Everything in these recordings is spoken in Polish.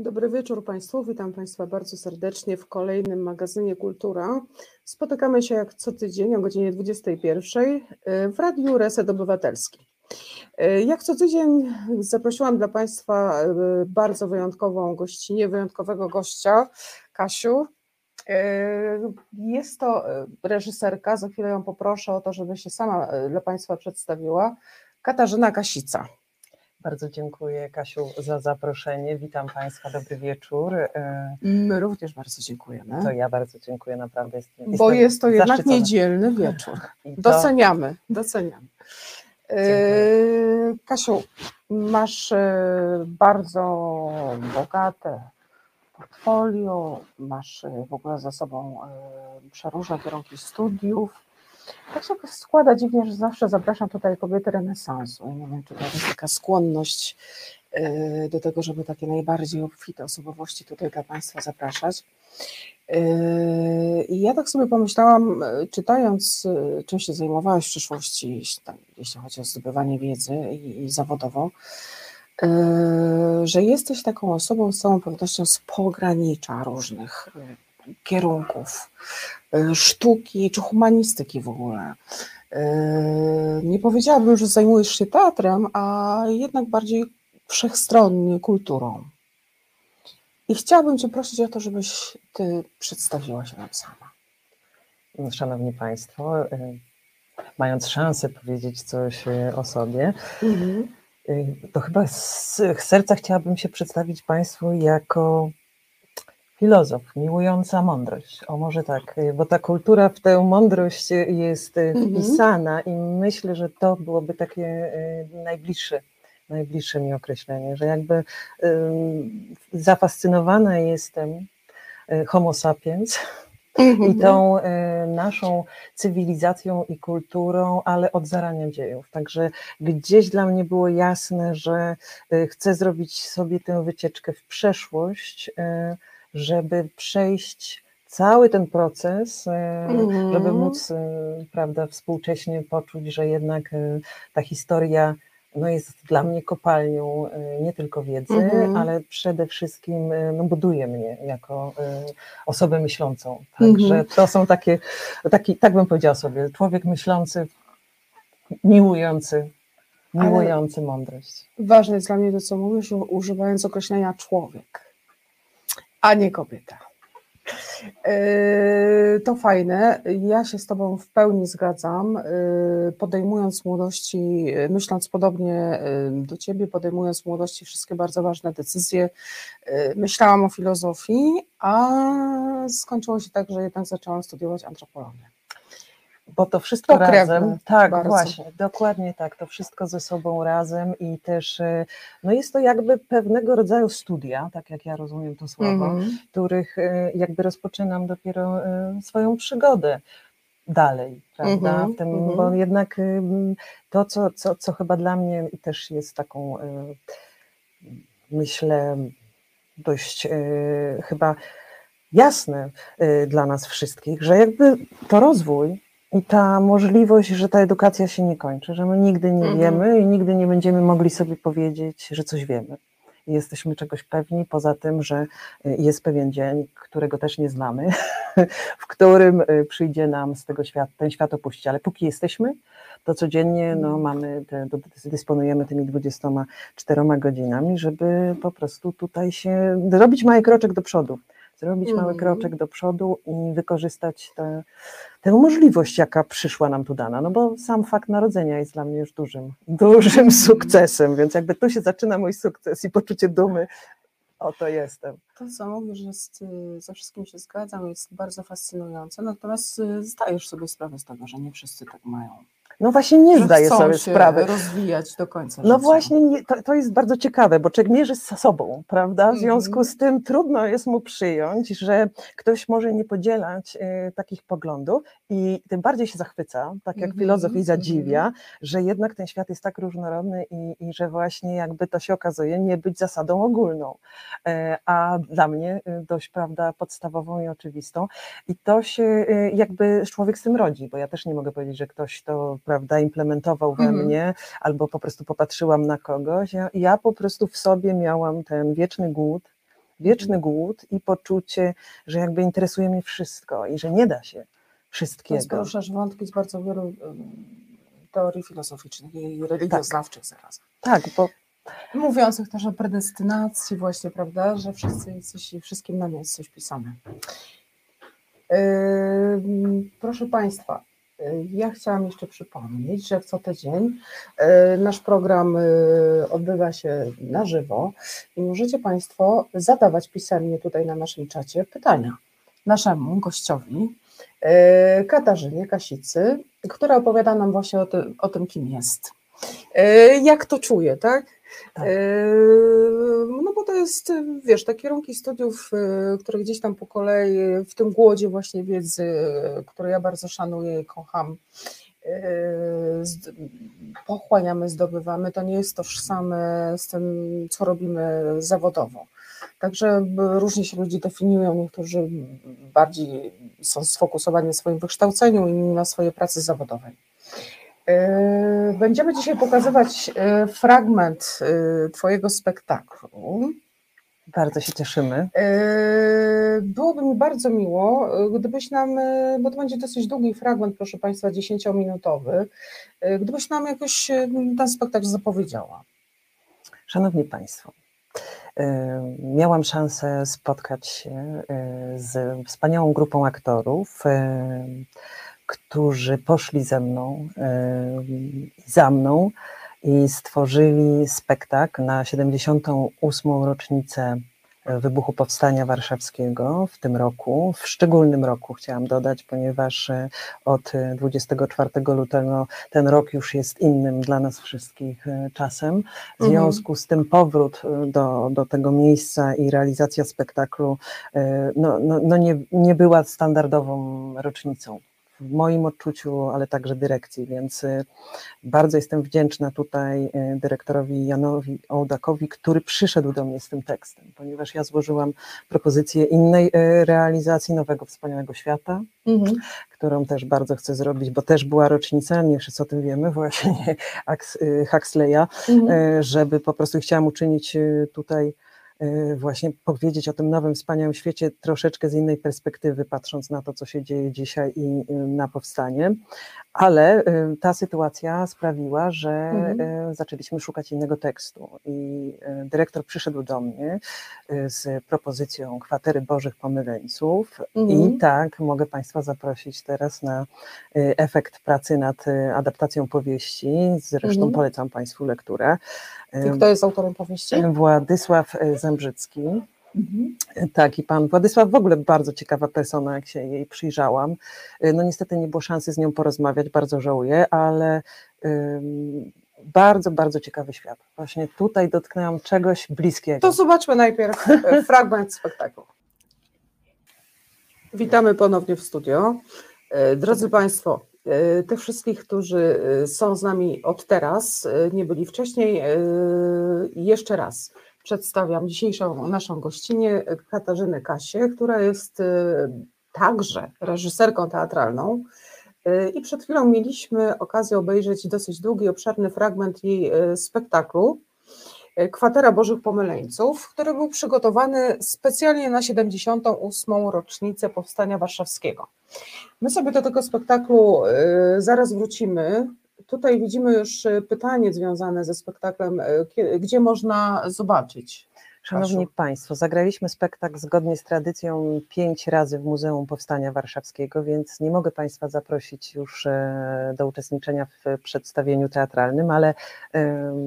Dobry wieczór Państwu. Witam Państwa bardzo serdecznie w kolejnym magazynie Kultura. Spotykamy się jak co tydzień o godzinie 21 w Radiu Reset Obywatelski. Jak co tydzień zaprosiłam dla Państwa bardzo wyjątkową gościnę, wyjątkowego gościa, Kasiu. Jest to reżyserka, za chwilę ją poproszę o to, żeby się sama dla Państwa przedstawiła. Katarzyna Kasica. Bardzo dziękuję Kasiu za zaproszenie. Witam Państwa, dobry wieczór. My również bardzo dziękujemy. To ja bardzo dziękuję, naprawdę. Jest, Bo jest to jednak niedzielny wieczór. To... Doceniamy, doceniamy. Dziękuję. Kasiu, masz bardzo bogate portfolio, masz w ogóle za sobą przeróżne kierunki studiów. Tak się składa dziwnie, że zawsze zapraszam tutaj kobiety renesansu. Nie wiem, czy to jest taka skłonność do tego, żeby takie najbardziej obfite osobowości tutaj dla Państwa zapraszać. I ja tak sobie pomyślałam, czytając, czym się zajmowałaś w przyszłości, jeśli chodzi o zdobywanie wiedzy i, i zawodowo, że jesteś taką osobą z całą pewnością z pogranicza różnych kierunków sztuki czy humanistyki w ogóle. Nie powiedziałabym, że zajmujesz się teatrem, a jednak bardziej wszechstronnie kulturą. I chciałabym Cię prosić o to, żebyś Ty przedstawiła się nam sama. Szanowni Państwo, mając szansę powiedzieć coś o sobie, mhm. to chyba z serca chciałabym się przedstawić Państwu jako Filozof, miłująca mądrość. O może tak, bo ta kultura w tę mądrość jest mhm. wpisana i myślę, że to byłoby takie e, najbliższe, najbliższe mi określenie, że jakby zafascynowana jestem e, homo sapiens i tą e, naszą cywilizacją i kulturą, ale od zarania dziejów. Także gdzieś dla mnie było jasne, że chcę zrobić sobie tę wycieczkę w przeszłość, żeby przejść cały ten proces, mm. żeby móc, e, prawda, współcześnie poczuć, że jednak e, ta historia no jest dla mnie kopalnią nie tylko wiedzy, mm. ale przede wszystkim no, buduje mnie jako osobę myślącą. Także mm. to są takie, taki, tak bym powiedziała sobie, człowiek myślący, miłujący, miłujący ale mądrość. Ważne jest dla mnie to, co mówisz, używając określenia człowiek a nie kobieta. Yy, to fajne. Ja się z Tobą w pełni zgadzam. Yy, podejmując młodości, myśląc podobnie yy, do Ciebie, podejmując młodości wszystkie bardzo ważne decyzje, myślałam o filozofii, a skończyło się tak, że jednak zaczęłam studiować antropologię bo to wszystko razem, tak, bardzo. właśnie, dokładnie tak, to wszystko ze sobą razem i też, e, no jest to jakby pewnego rodzaju studia, tak jak ja rozumiem to słowo, mm. których e, jakby rozpoczynam dopiero e, swoją przygodę dalej, prawda, mm -hmm, tym, mm -hmm. bo jednak to, co, co, co chyba dla mnie też jest taką, myślę, dość chyba jasne dla nas wszystkich, że jakby to rozwój i ta możliwość, że ta edukacja się nie kończy, że my nigdy nie mhm. wiemy i nigdy nie będziemy mogli sobie powiedzieć, że coś wiemy. I jesteśmy czegoś pewni, poza tym, że y, jest pewien dzień, którego też nie znamy, w którym y, przyjdzie nam z tego świata, ten świat opuścić. Ale póki jesteśmy, to codziennie no, mhm. mamy te, dysponujemy tymi 24 godzinami, żeby po prostu tutaj się zrobić mały kroczek do przodu zrobić mały mhm. kroczek do przodu i wykorzystać tę, tę możliwość, jaka przyszła nam tu dana. No bo sam fakt narodzenia jest dla mnie już dużym, dużym sukcesem, więc jakby tu się zaczyna mój sukces i poczucie dumy, oto jestem. To, co mówisz, jest, ze wszystkim się zgadzam, jest bardzo fascynujące, natomiast y, zdajesz sobie sprawę z tego, że nie wszyscy tak mają. No właśnie nie zdaję sobie sprawy. rozwijać do końca. No życia. właśnie, nie, to, to jest bardzo ciekawe, bo człowiek mierzy z sobą, prawda? W mhm. związku z tym trudno jest mu przyjąć, że ktoś może nie podzielać y, takich poglądów i tym bardziej się zachwyca, tak jak mm filozof i zadziwia, mm że jednak ten świat jest tak różnorodny i, i, że właśnie jakby to się okazuje nie być zasadą ogólną, e, a dla mnie y, dość, prawda, podstawową i oczywistą. I to się y, jakby człowiek z tym rodzi, bo ja też nie mogę powiedzieć, że ktoś to prawda, implementował we mhm. mnie, albo po prostu popatrzyłam na kogoś. Ja, ja po prostu w sobie miałam ten wieczny głód Wieczny głód i poczucie, że jakby interesuje mnie wszystko i że nie da się wszystkiego. Poruszasz wątki z bardzo wielu teorii filozoficznych i religioznawczych tak. zarazem. Tak, bo mówiących też o predestynacji właśnie, prawda, że wszyscy jesteś, wszystkim nam jest coś pisane. Yy, proszę Państwa, ja chciałam jeszcze przypomnieć, że co tydzień e, nasz program e, odbywa się na żywo i możecie Państwo zadawać pisemnie tutaj na naszym czacie pytania naszemu gościowi, e, Katarzynie Kasicy, która opowiada nam właśnie o, tym, o tym kim jest. Jak to czuje, tak? Tak. No bo to jest, wiesz, te kierunki studiów, które gdzieś tam po kolei w tym głodzie właśnie wiedzy, które ja bardzo szanuję i kocham, pochłaniamy, zdobywamy, to nie jest tożsame z tym, co robimy zawodowo. Także różnie się ludzie definiują, niektórzy bardziej są sfokusowani na swoim wykształceniu, inni na swojej pracy zawodowej. E, będziemy dzisiaj pokazywać e, fragment e, Twojego spektaklu. Bardzo się cieszymy. Byłoby mi bardzo miło, gdybyś nam, bo to będzie dosyć długi fragment, proszę Państwa, dziesięciominutowy, gdybyś nam jakoś ten spektakl zapowiedziała. Szanowni Państwo, miałam szansę spotkać się z wspaniałą grupą aktorów którzy poszli ze mną, za mną i stworzyli spektakl na 78. rocznicę wybuchu Powstania Warszawskiego w tym roku, w szczególnym roku chciałam dodać, ponieważ e, od 24 lutego ten rok już jest innym dla nas wszystkich e, czasem. W mhm. związku z tym powrót e, do, do tego miejsca i realizacja spektaklu no, no, no nie, nie była standardową rocznicą w moim odczuciu, ale także dyrekcji, więc y, bardzo jestem wdzięczna tutaj y, dyrektorowi Janowi Ołdakowi, który przyszedł do mnie z tym tekstem, ponieważ ja złożyłam propozycję innej y, realizacji Nowego Wspaniałego Świata, mhm. którą też bardzo chcę zrobić, bo też była rocznica, nie wszyscy o tym wiemy, właśnie Huxleya, mhm. żeby po prostu chciałam uczynić tutaj właśnie powiedzieć o tym nowym, wspaniałym świecie troszeczkę z innej perspektywy, patrząc na to, co się dzieje dzisiaj i y, na powstanie. Ale y, ta sytuacja sprawiła, że mhm. zaczęliśmy szukać innego tekstu i dyrektor przyszedł do mnie z propozycją Kwatery Bożych Pomyleńców mhm. i tak mogę Państwa zaprosić teraz na efekt pracy nad adaptacją powieści, zresztą mhm. polecam Państwu lekturę. I kto jest autorem powieści? Władysław Zembrzycki. Mhm. Tak, i pan Władysław w ogóle bardzo ciekawa persona, jak się jej przyjrzałam. No niestety nie było szansy z nią porozmawiać, bardzo żałuję, ale bardzo, bardzo ciekawy świat. Właśnie tutaj dotknęłam czegoś bliskiego. To zobaczmy najpierw e, fragment spektaklu. Witamy ponownie w studio. E, drodzy Państwo, E, tych wszystkich, którzy są z nami od teraz, nie byli wcześniej, jeszcze raz przedstawiam dzisiejszą naszą gościnę Katarzynę Kasię, która jest także reżyserką teatralną. I przed chwilą mieliśmy okazję obejrzeć dosyć długi, obszerny fragment jej spektaklu Kwatera Bożych Pomyleńców, który był przygotowany specjalnie na 78. rocznicę Powstania Warszawskiego. My sobie do tego spektaklu zaraz wrócimy. Tutaj widzimy już y, pytanie związane ze spektaklem, y, gdzie można zobaczyć Szanowni. Państwo, zagraliśmy spektakl zgodnie z tradycją pięć razy w Muzeum Powstania Warszawskiego, więc nie mogę Państwa zaprosić już e, do uczestniczenia w przedstawieniu teatralnym, ale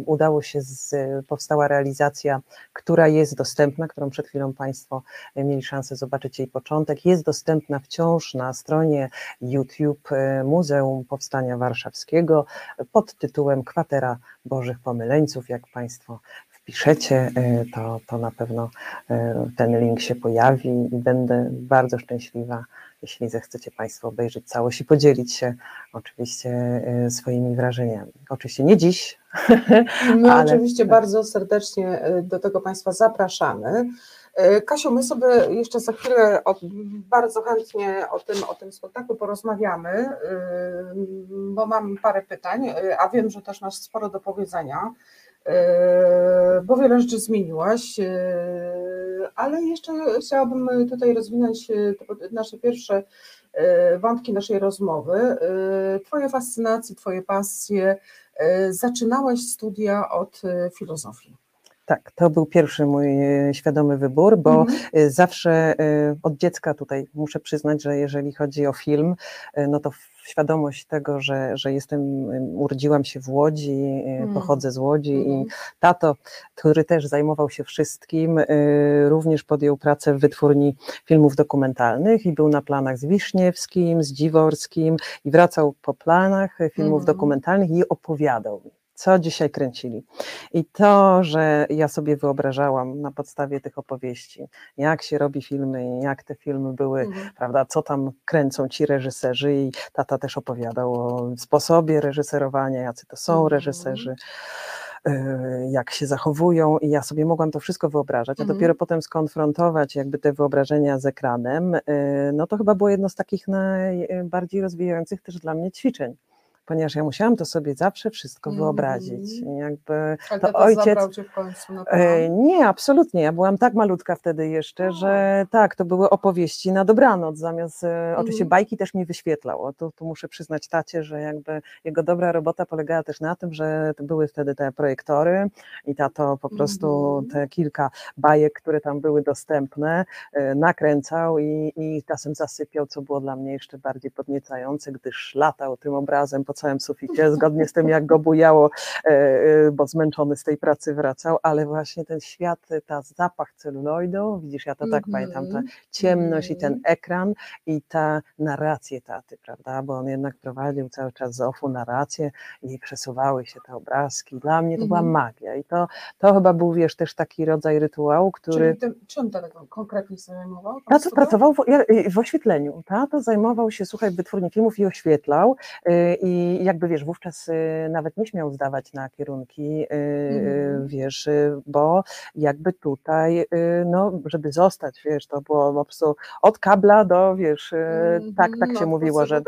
udało się, z, powstała realizacja, która jest dostępna, którą przed chwilą Państwo mieli szansę zobaczyć jej początek. Jest dostępna wciąż na stronie YouTube e, Muzeum Powstania Warszawskiego pod tytułem Kwatera Bożych Pomyleńców, jak Państwo wpiszecie, y, to, to na pewno y, ten link się pojawi i będę bardzo szczęśliwa, jeśli zechcecie Państwo obejrzeć całość i podzielić się oczywiście y, swoimi wrażeniami. Oczywiście nie dziś. My ale... oczywiście bardzo serdecznie do tego Państwa zapraszamy. Kasiu, my sobie jeszcze za chwilę o, bardzo chętnie o tym, o tym spektaklu porozmawiamy, bo mam parę pytań, a wiem, że też masz sporo do powiedzenia. E, bo wiele rzeczy zmieniłaś. E, ale jeszcze chciałabym tutaj rozwinąć nasze pierwsze wątki naszej rozmowy. Twoje fascynacje, Twoje pasje. Zaczynałaś studia od filozofii. Tak, to był pierwszy mój świadomy wybór, bo mhm. zawsze od dziecka tutaj muszę przyznać, że jeżeli chodzi o film, no to świadomość tego, że, że jestem, urodziłam się w Łodzi, mm. pochodzę z Łodzi mm. i mhm. tato, który też zajmował się wszystkim, również podjął pracę w wytwórni filmów dokumentalnych i był na planach z Wiszniewskim, z Dziworskim i wracał po planach filmów mm. dokumentalnych i opowiadał mi co dzisiaj kręcili. I to, że ja sobie wyobrażałam na podstawie tych opowieści, jak się robi filmy, jak te filmy były, mhm. prawda, co tam kręcą ci reżyserzy i tata też opowiadał o sposobie reżyserowania, jacy to są mhm. reżyserzy y, jak się zachowują i ja sobie mogłam to wszystko wyobrażać, a mhm. dopiero potem skonfrontować jakby te wyobrażenia z ekranem, y, no to chyba było jedno z takich najbardziej rozwijających też dla mnie ćwiczeń ponieważ ja musiałam to sobie zawsze wszystko mm. wyobrazić. Jakby Ale to ojciec. Cię w końcu na e, nie, absolutnie. Ja byłam tak malutka wtedy jeszcze, że tak, to były opowieści na dobranoc, zamiast mm. oczywiście bajki też mi wyświetlało. Tu, tu muszę przyznać tacie, że jakby jego dobra robota polegała też na tym, że były wtedy te projektory i tato po prostu mm. te kilka bajek, które tam były dostępne, e, nakręcał i, i czasem zasypiał, co było dla mnie jeszcze bardziej podniecające, gdyż latał tym obrazem po całym suficie, zgodnie z tym, jak go bujało, e, e, bo zmęczony z tej pracy wracał, ale właśnie ten świat, ta zapach celuloidu, widzisz, ja to tak mm -hmm. pamiętam, ta ciemność mm -hmm. i ten ekran i ta narrację taty, prawda, bo on jednak prowadził cały czas z ofu narrację i przesuwały się te obrazki. Dla mnie to mm -hmm. była mhm. magia i to, to chyba był, wiesz, też taki rodzaj rytuału, który... Czyli czym tego konkretnie się zajmował? Tato pracował w, w oświetleniu, tato zajmował się, słuchaj, w wytwórni filmów i oświetlał y, i i jakby wiesz, wówczas y, nawet nie śmiał zdawać na kierunki, mm. wiesz, bo jakby tutaj, no, żeby zostać, wiesz, to było po prostu od kabla do, wiesz, mm. tak, tak się no, mówiło, że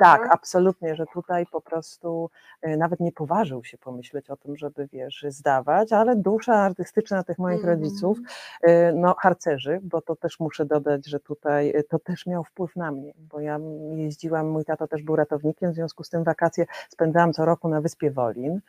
tak, absolutnie, że tutaj po prostu nawet nie poważył się pomyśleć o tym, żeby, wiesz, zdawać, ale dusza artystyczna tych moich mm. rodziców, no, harcerzy, bo to też muszę dodać, że tutaj to też miał wpływ na mnie, bo ja jeździłam, mój tato też był ratownikiem, w związku z tym wakacje spędzałam co roku na wyspie Wolin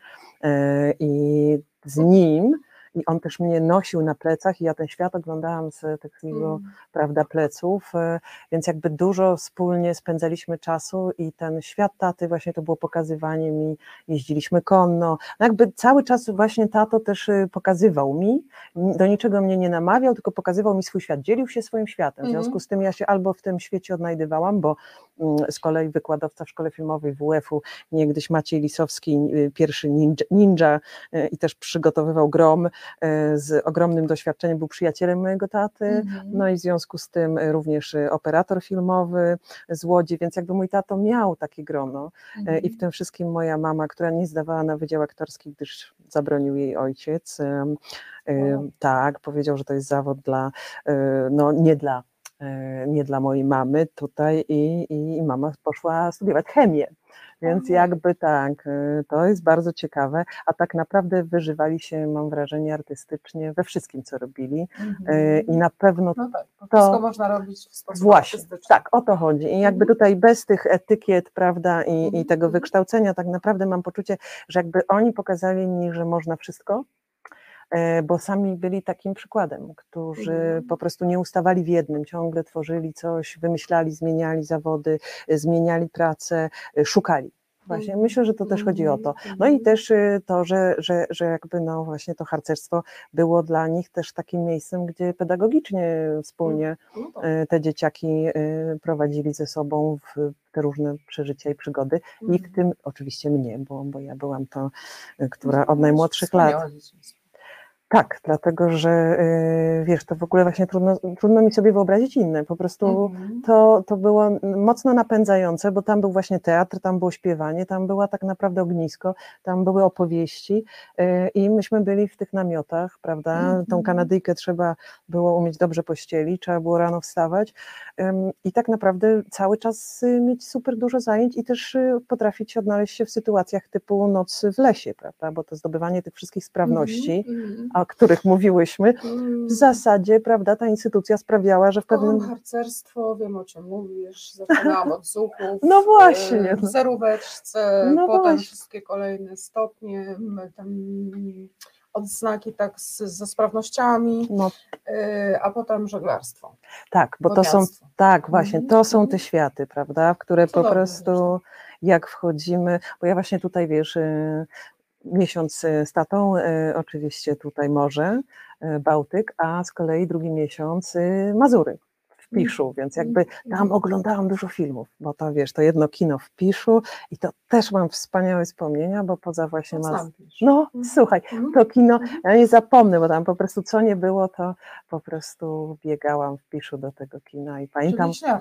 e, i z nim i on też mnie nosił na plecach i ja ten świat oglądałam z takiego, mm. prawda, pleców, e, więc jakby dużo wspólnie spędzaliśmy czasu i ten świat taty właśnie to było pokazywanie mi, jeździliśmy konno, no jakby cały czas właśnie tato też y, pokazywał mi, do niczego mnie nie namawiał, tylko pokazywał mi swój świat, dzielił się swoim światem, w związku mm. z tym ja się albo w tym świecie odnajdywałam, bo mm, z kolei wykładowca w szkole filmowej WF-u, niegdyś Maciej Lisowski, y, pierwszy ninja, ninja y, i też przygotowywał Grom, E, z ogromnym doświadczeniem, był przyjacielem mojego taty, mhm. no i w związku z tym również operator filmowy z Łodzi, więc jakby mój tato miał takie grono e, i w mhm. tym wszystkim moja mama, która nie zdawała na Wydział Aktorski, gdyż zabronił jej ojciec, wow. tak, powiedział, że to jest zawód dla, e, no nie dla nie dla mojej mamy tutaj i, i mama poszła studiować chemię. Więc jakby tak, y, to jest bardzo ciekawe, a tak naprawdę wyżywali się, mam wrażenie, artystycznie we wszystkim, co robili mhm. i na pewno no tak, to wszystko można robić w sposób Właśnie, tak, o to chodzi i jakby mhm. tutaj bez tych etykiet, prawda, i, i mhm. tego wykształcenia tak naprawdę mam poczucie, że jakby oni pokazali mi, że można wszystko, E, bo sami byli takim przykładem, którzy mhm. po prostu nie ustawali w jednym, ciągle tworzyli coś, wymyślali, zmieniali zawody, e, zmieniali pracę, e, szukali. Właśnie, myślę, że to też chodzi o to. Mhm. No i też to, że, że, że jakby no właśnie to harcerstwo było dla nich też takim miejscem, gdzie pedagogicznie wspólnie no tak. te dzieciaki prowadzili ze sobą w te różne przeżycia i przygody i w mhm. tym oczywiście mnie, bo, bo ja byłam to, która od najmłodszych lat tak, dlatego że y, wiesz, to w ogóle właśnie trudno, trudno mi sobie wyobrazić inne. Po prostu mhm. to, to było mocno napędzające, bo tam był właśnie teatr, tam było śpiewanie, tam była tak naprawdę ognisko, tam były opowieści y, i myśmy byli w tych namiotach, prawda? Mhm. Tą Kanadyjkę trzeba było umieć dobrze pościelić, trzeba było rano wstawać i tak naprawdę cały czas y, mieć super dużo zajęć i też potrafić odnaleźć się w sytuacjach typu noc w lesie, prawda? Bo to zdobywanie tych wszystkich sprawności, mhm. O których mówiłyśmy, Mm, w zasadzie, prawda, ta instytucja sprawiała, że w Kocham pewnym... harcerstwo, wiem o czym mówisz, zaczynałam od zuchów. No właśnie, e, W no. zeróweczce, No potem właśnie. wszystkie kolejne stopnie, tam odznaki tak z, ze sprawnościami, No e, a potem żeglarstwo. tak, bo to są, tak, właśnie, to są te Mhm. światy, prawda, w które po prostu jak wchodzimy, bo ja właśnie tutaj, wiesz, y, miesiąc y, z tatą, y, oczywiście tutaj morze, y, Bałtyk, a z kolei drugi miesiąc Mazury w Piszu, więc jakby tam Mhm. oglądałam dużo filmów, bo to wiesz, to jedno kino w Piszu i to też mam wspaniałe wspomnienia, bo poza właśnie pisz. No, Mhm. słuchaj, to kino, ja nie zapomnę, bo tam po prostu co nie było, to po prostu biegałam w Piszu do tego kina i pamiętam, Czyli.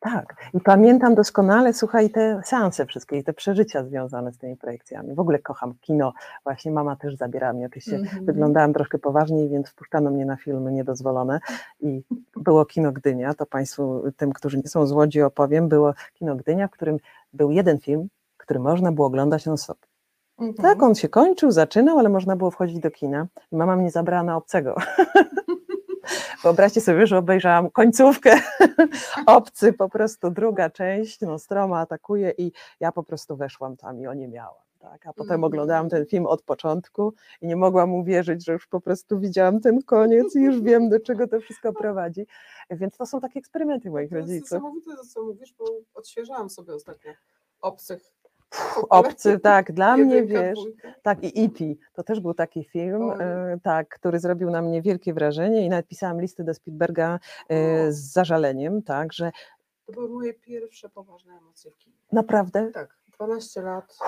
Tak, i pamiętam doskonale, słuchaj, te seanse wszystkie i te przeżycia związane z tymi projekcjami. W ogóle kocham kino, właśnie mama też zabiera mnie, oczywiście Mhm. wyglądałam troszkę poważniej, więc wpuszczano mnie na filmy niedozwolone i było kino Gdynia, to Państwu, tym, którzy nie są z Łodzi opowiem, było kino Gdynia, w którym był jeden film, który można było oglądać non-stop. Mhm. Tak, on się kończył, zaczynał, ale można było wchodzić do kina. I mama mnie zabrała na obcego. Wyobraźcie sobie, że obejrzałam końcówkę obcy, po prostu druga część, no stroma atakuje i ja po prostu weszłam tam i o nie miałam. Tak? A potem Mhm. oglądałam ten film od początku i nie mogłam uwierzyć, że już po prostu widziałam ten koniec i już wiem, do czego to wszystko prowadzi. Więc to są takie eksperymenty moich To jest rodziców. niesamowite, co mówisz, bo odświeżałam sobie ostatnio obcych. Obcy, tak, dla mnie wiesz. Tak, i E.T. to też był taki film, e, tak, który zrobił na mnie wielkie wrażenie i nawet pisałam listy do Spielberga e, z zażaleniem, tak, że To były moje pierwsze poważne emocje w kinie. naprawdę, Tak, 12 lat.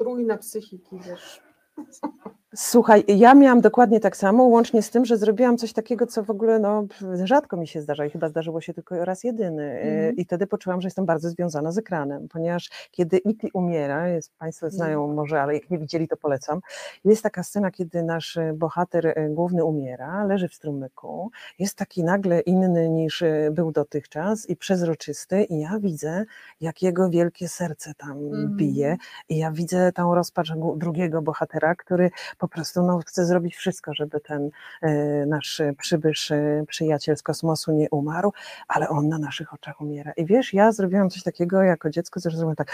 Ruina psychiki, wiesz. słuchaj, ja miałam dokładnie tak samo, łącznie z tym, że zrobiłam coś takiego, co w ogóle no, rzadko mi się zdarza i chyba zdarzyło się tylko raz jedyny Mhm. i wtedy poczułam, że jestem bardzo związana z ekranem, ponieważ kiedy E.T. umiera, jest, Państwo znają może, ale jak nie widzieli, to polecam, jest taka scena, kiedy nasz e, bohater e, główny umiera, leży w strumyku, jest taki nagle inny niż był dotychczas i przezroczysty i ja widzę, jak jego wielkie serce tam Mhm. bije i ja widzę tą rozpacz drugiego bohatera, który po prostu no, chce zrobić wszystko, żeby ten e, nasz przybysz, e, przyjaciel z kosmosu nie umarł, ale on na naszych oczach umiera. I wiesz, ja zrobiłam coś takiego jako dziecko, zrobiłam tak,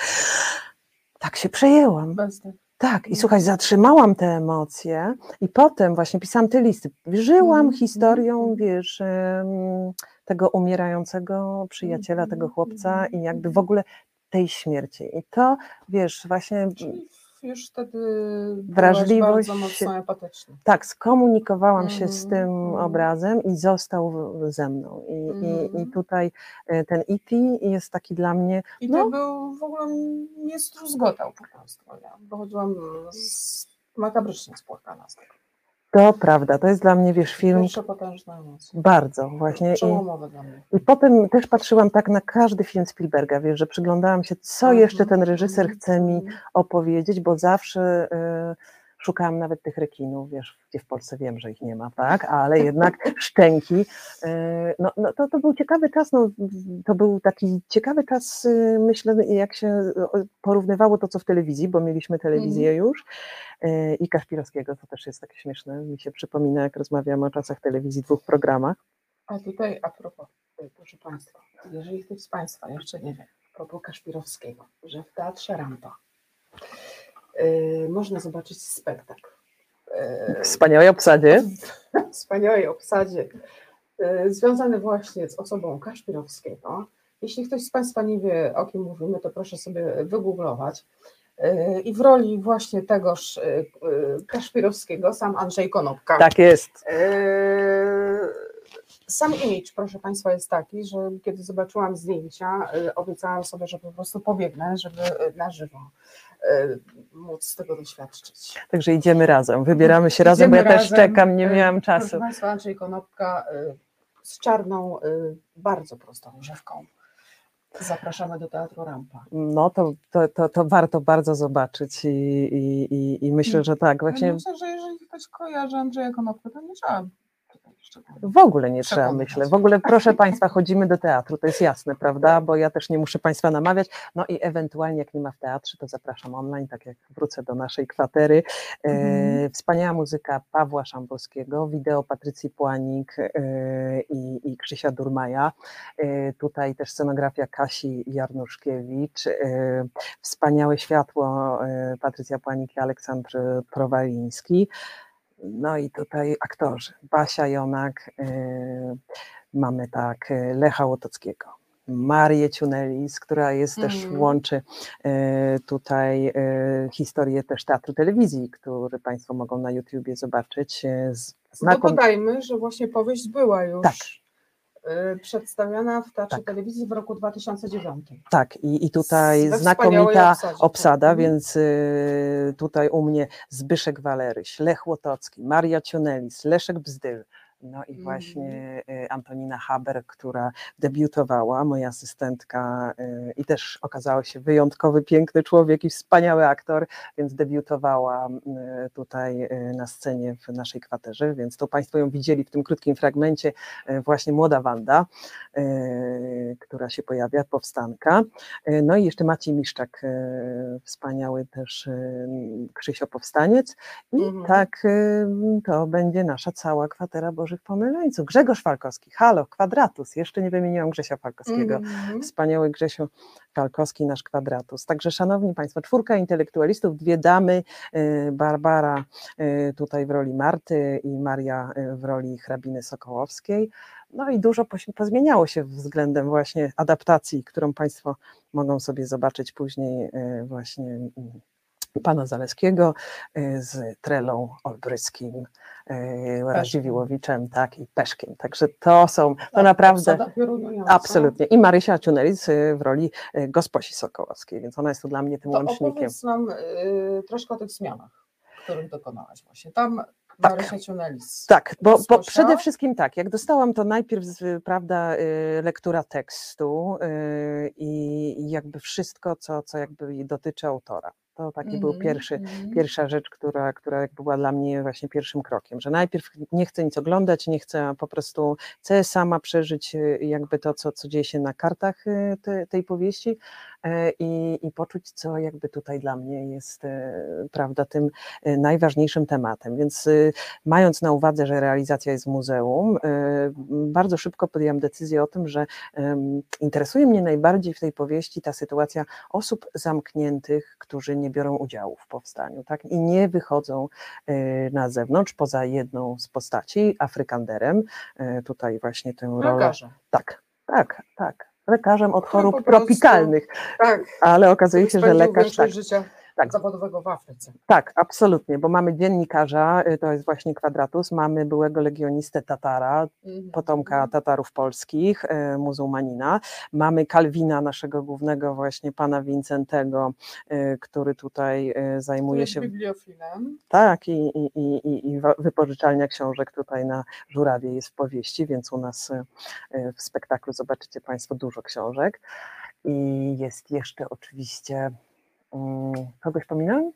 tak się przejęłam. Tych. Tak, i Mhm. słuchaj, zatrzymałam te emocje i potem właśnie pisałam te listy. Żyłam Mhm, historią, mhm. wiesz, tego umierającego przyjaciela, tego Mhm, chłopca mhm, i jakby w ogóle tej śmierci. I to, wiesz, właśnie Czyli już wtedy Wrażliwość bardzo mocno empatyczna. tak, skomunikowałam się z Mhm, tym mhm. obrazem i został ze mną. I, i, i Mhm. tutaj e, ten E.T. jest taki dla mnie, I No. to był w ogóle nie struzgotał po prostu. Ja wychodziłam z, makabrycznie spłakana z tego. To prawda, to jest dla mnie, wiesz, film potężne emocje. bardzo właśnie. I, Przełomowe dla mnie. I potem też patrzyłam tak na każdy film Spielberga, wiesz, że przyglądałam się, co jeszcze ten reżyser chce mi opowiedzieć, bo zawsze y, szukałam nawet tych rekinów, wiesz, gdzie w Polsce wiem, że ich nie ma, tak, ale jednak szczęki. Y, no, no to, to był ciekawy czas, no, to był taki ciekawy czas, y, myślę, jak się porównywało to, co w telewizji, bo mieliśmy telewizję już y, i Kaszpirowskiego, to też jest takie śmieszne, mi się przypomina, jak rozmawiamy o czasach telewizji, dwóch programach. A tutaj a propos, proszę Państwa, jeżeli ktoś z Państwa jeszcze nie wie, a propos Kaszpirowskiego, że w Teatrze Rampa można zobaczyć spektakl. y, Wspaniałej obsadzie. w wspaniałej obsadzie, y, związany właśnie z osobą Kaszpirowskiego. Jeśli ktoś z Państwa nie wie, o kim mówimy, to proszę sobie wygooglować. I w roli właśnie tegoż Kaszpirowskiego sam Andrzej Konopka. Tak jest. Eee, Sam image, proszę Państwa, jest taki, że kiedy zobaczyłam zdjęcia, e, obiecałam sobie, że po prostu pobiegnę, żeby e, na żywo e, móc z tego doświadczyć. Także idziemy razem, wybieramy się razem, bo ja Idziemy też razem. czekam, nie miałam Proszę czasu. Państwa, Andrzej Konopka z czarną, bardzo prostą rzewką. Zapraszamy do Teatru Rampa. No to, to, to, to warto bardzo zobaczyć i, i, i, i myślę, że tak, Ja właśnie Myślę, że jeżeli ktoś kojarzy Andrzeja Konopkę, to nie trzeba W ogóle nie trzeba, myślę. W ogóle, proszę Państwa, chodzimy do teatru, to jest jasne, prawda? Bo ja też nie muszę Państwa namawiać. No i ewentualnie, jak nie ma w teatrze, to zapraszam online, tak jak wrócę do naszej kwatery. E, Mhm. Wspaniała muzyka Pawła Szamborskiego, wideo Patrycji Płanik e, i, i Krzysia Durmaja. E, tutaj też scenografia Kasi Jarnuszkiewicz. E, wspaniałe światło e, Patrycja Płanik i Aleksandr Prowaliński. No i tutaj aktorzy. Basia Jonak, y, mamy tak y, Lecha Łotockiego, Marię Ciunelis, która jest też, Mhm. łączy y, tutaj historię też teatru telewizji, który Państwo mogą na YouTubie zobaczyć. Z No znakom... dodajmy, że właśnie powieść była już Tak. Y, przedstawiana w Teatrze Tak. Telewizji w roku 2009. Tak, i, i tutaj We znakomita obsadzie, tak. obsada, Mhm. więc y, tutaj u mnie Zbyszek Waleryś, Lech Łotocki, Maria Ciunelis, Leszek Bzdyl, no i Mhm. właśnie y, Antonina Haber, która debiutowała, moja asystentka y, i też okazał się wyjątkowy, piękny człowiek i wspaniały aktor, więc debiutowała y, tutaj na scenie w naszej kwaterze, więc to Państwo ją widzieli w tym krótkim fragmencie, właśnie młoda Wanda, która się pojawia, powstanka. No i jeszcze Maciej Miszczak, wspaniały też Krzysio Powstaniec. I Mhm. tak to będzie nasza cała kwatera Bożych Pomyleńców. Grzegorz Falkowski, halo, kwadratus, jeszcze nie wymieniłam Grzesia Falkowskiego. Mhm. Wspaniały Grzesiu Falkowski, nasz kwadratus. Także, szanowni Państwo, czwórka intelektualistów, dwie damy, y, Barbara y, tutaj w roli Marty i Maria y, w roli hrabiny Sokołowskiej. No i dużo pozmieniało się względem właśnie adaptacji, którą Państwo mogą sobie zobaczyć później właśnie mm, pana Zaleskiego y, z Trelą Olbryskim, y, Radziwiłowiczem, tak, i Peszkiem. Także to są, to Tak, naprawdę... piorunująca. Absolutnie. I Marysia Ciunelis y, w roli gosposi Sokołowskiej, więc ona jest tu dla mnie tym To łącznikiem. opowiedz nam y, troszkę o tych zmianach, których dokonałaś właśnie. Tam Tak. Marysia Ciunelis. Tak, bo, bo przede wszystkim tak, jak dostałam to najpierw, prawda, lektura tekstu i i jakby wszystko, co, co jakby dotyczy autora. To taki był Mhm, pierwszy, mhm. pierwsza rzecz, która, która była dla mnie właśnie pierwszym krokiem, że najpierw nie chcę nic oglądać, nie chcę po prostu, chcę sama przeżyć y, jakby to, co, co dzieje się na kartach y, te, tej powieści e, i, i poczuć, co jakby tutaj dla mnie jest, e, prawda, tym e, najważniejszym tematem. Więc y, mając na uwadze, że realizacja jest w muzeum, bardzo szybko podjęłam decyzję o tym, że interesuje mnie najbardziej w tej powieści ta sytuacja osób zamkniętych, którzy nie biorą udziału w powstaniu tak? i nie wychodzą y, na zewnątrz poza jedną z postaci, Afrykanderem. Y, Tutaj właśnie tę rolę. Lekarze. Tak, tak, tak. Lekarzem od No chorób tropikalnych, Tak. ale okazuje się, że lekarz tak, życia tak. zawodowego w Afryce. tak, absolutnie, bo mamy dziennikarza, y, to jest właśnie kwadratus, mamy byłego legionistę Tatara, Mhm. potomka Tatarów polskich, e, muzułmanina. Mamy Kalwina, naszego głównego właśnie pana Wincentego, e, który tutaj zajmuje jest się, bibliofilem. tak, i, i, i, i- wypożyczalnia książek tutaj na Żurawie jest w powieści, więc u nas w spektaklu zobaczycie państwo dużo książek. I jest jeszcze oczywiście, kogoś pominąłem?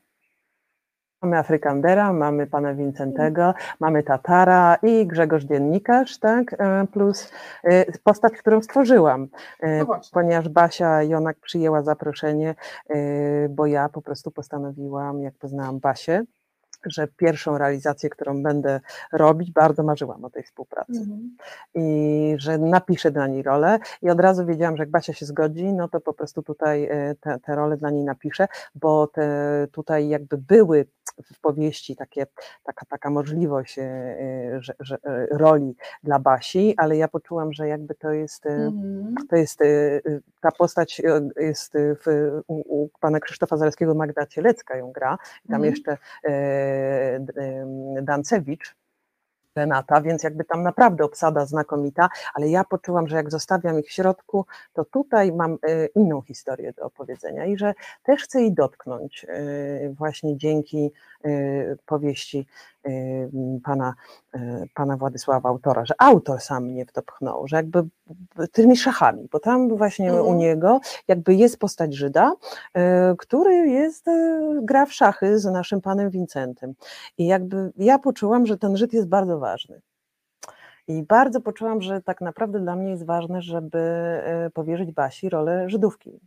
Mamy Afrykandera, mamy pana Wincentego, mamy Tatara i Grzegorz Dziennikarz, tak, e, plus e, postać, którą stworzyłam, e, No ponieważ Basia Jonak przyjęła zaproszenie, e, bo ja po prostu postanowiłam, jak poznałam Basię, że pierwszą realizację, którą będę robić, bardzo marzyłam o tej współpracy Mhm. i że napiszę dla niej rolę i od razu wiedziałam, że jak Basia się zgodzi, no to po prostu tutaj e, te, te role dla niej napiszę, bo te tutaj jakby były w powieści takie, taka, taka możliwość e, e, że, że, e, roli dla Basi, ale ja poczułam, że jakby to jest e, Mhm. to jest, ta postać jest w, u, u pana Krzysztofa Zaleskiego, Magda Cielecka ją gra, tam Mhm. jeszcze e, em, Dancewicz, Renata, więc jakby tam naprawdę obsada znakomita, ale ja poczułam, że jak zostawiam ich w środku, to tutaj mam e, inną historię do opowiedzenia i że też chcę jej dotknąć e, właśnie dzięki e, powieści pana, e, pana Władysława autora, że autor sam mnie w to pchnął, że jakby tymi szachami, bo tam właśnie u Mhm. niego jakby jest postać Żyda, e, który jest, gra w szachy z naszym panem Wincentem i jakby ja poczułam, że ten Żyd jest bardzo ważny. I bardzo poczułam, że tak naprawdę dla mnie jest ważne, żeby powierzyć Basi rolę Żydówki,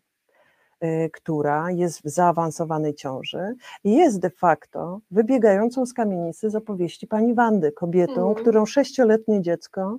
która jest w zaawansowanej ciąży i jest de facto wybiegającą z kamienicy z opowieści pani Wandy, kobietą, Mhm. którą sześcioletnie dziecko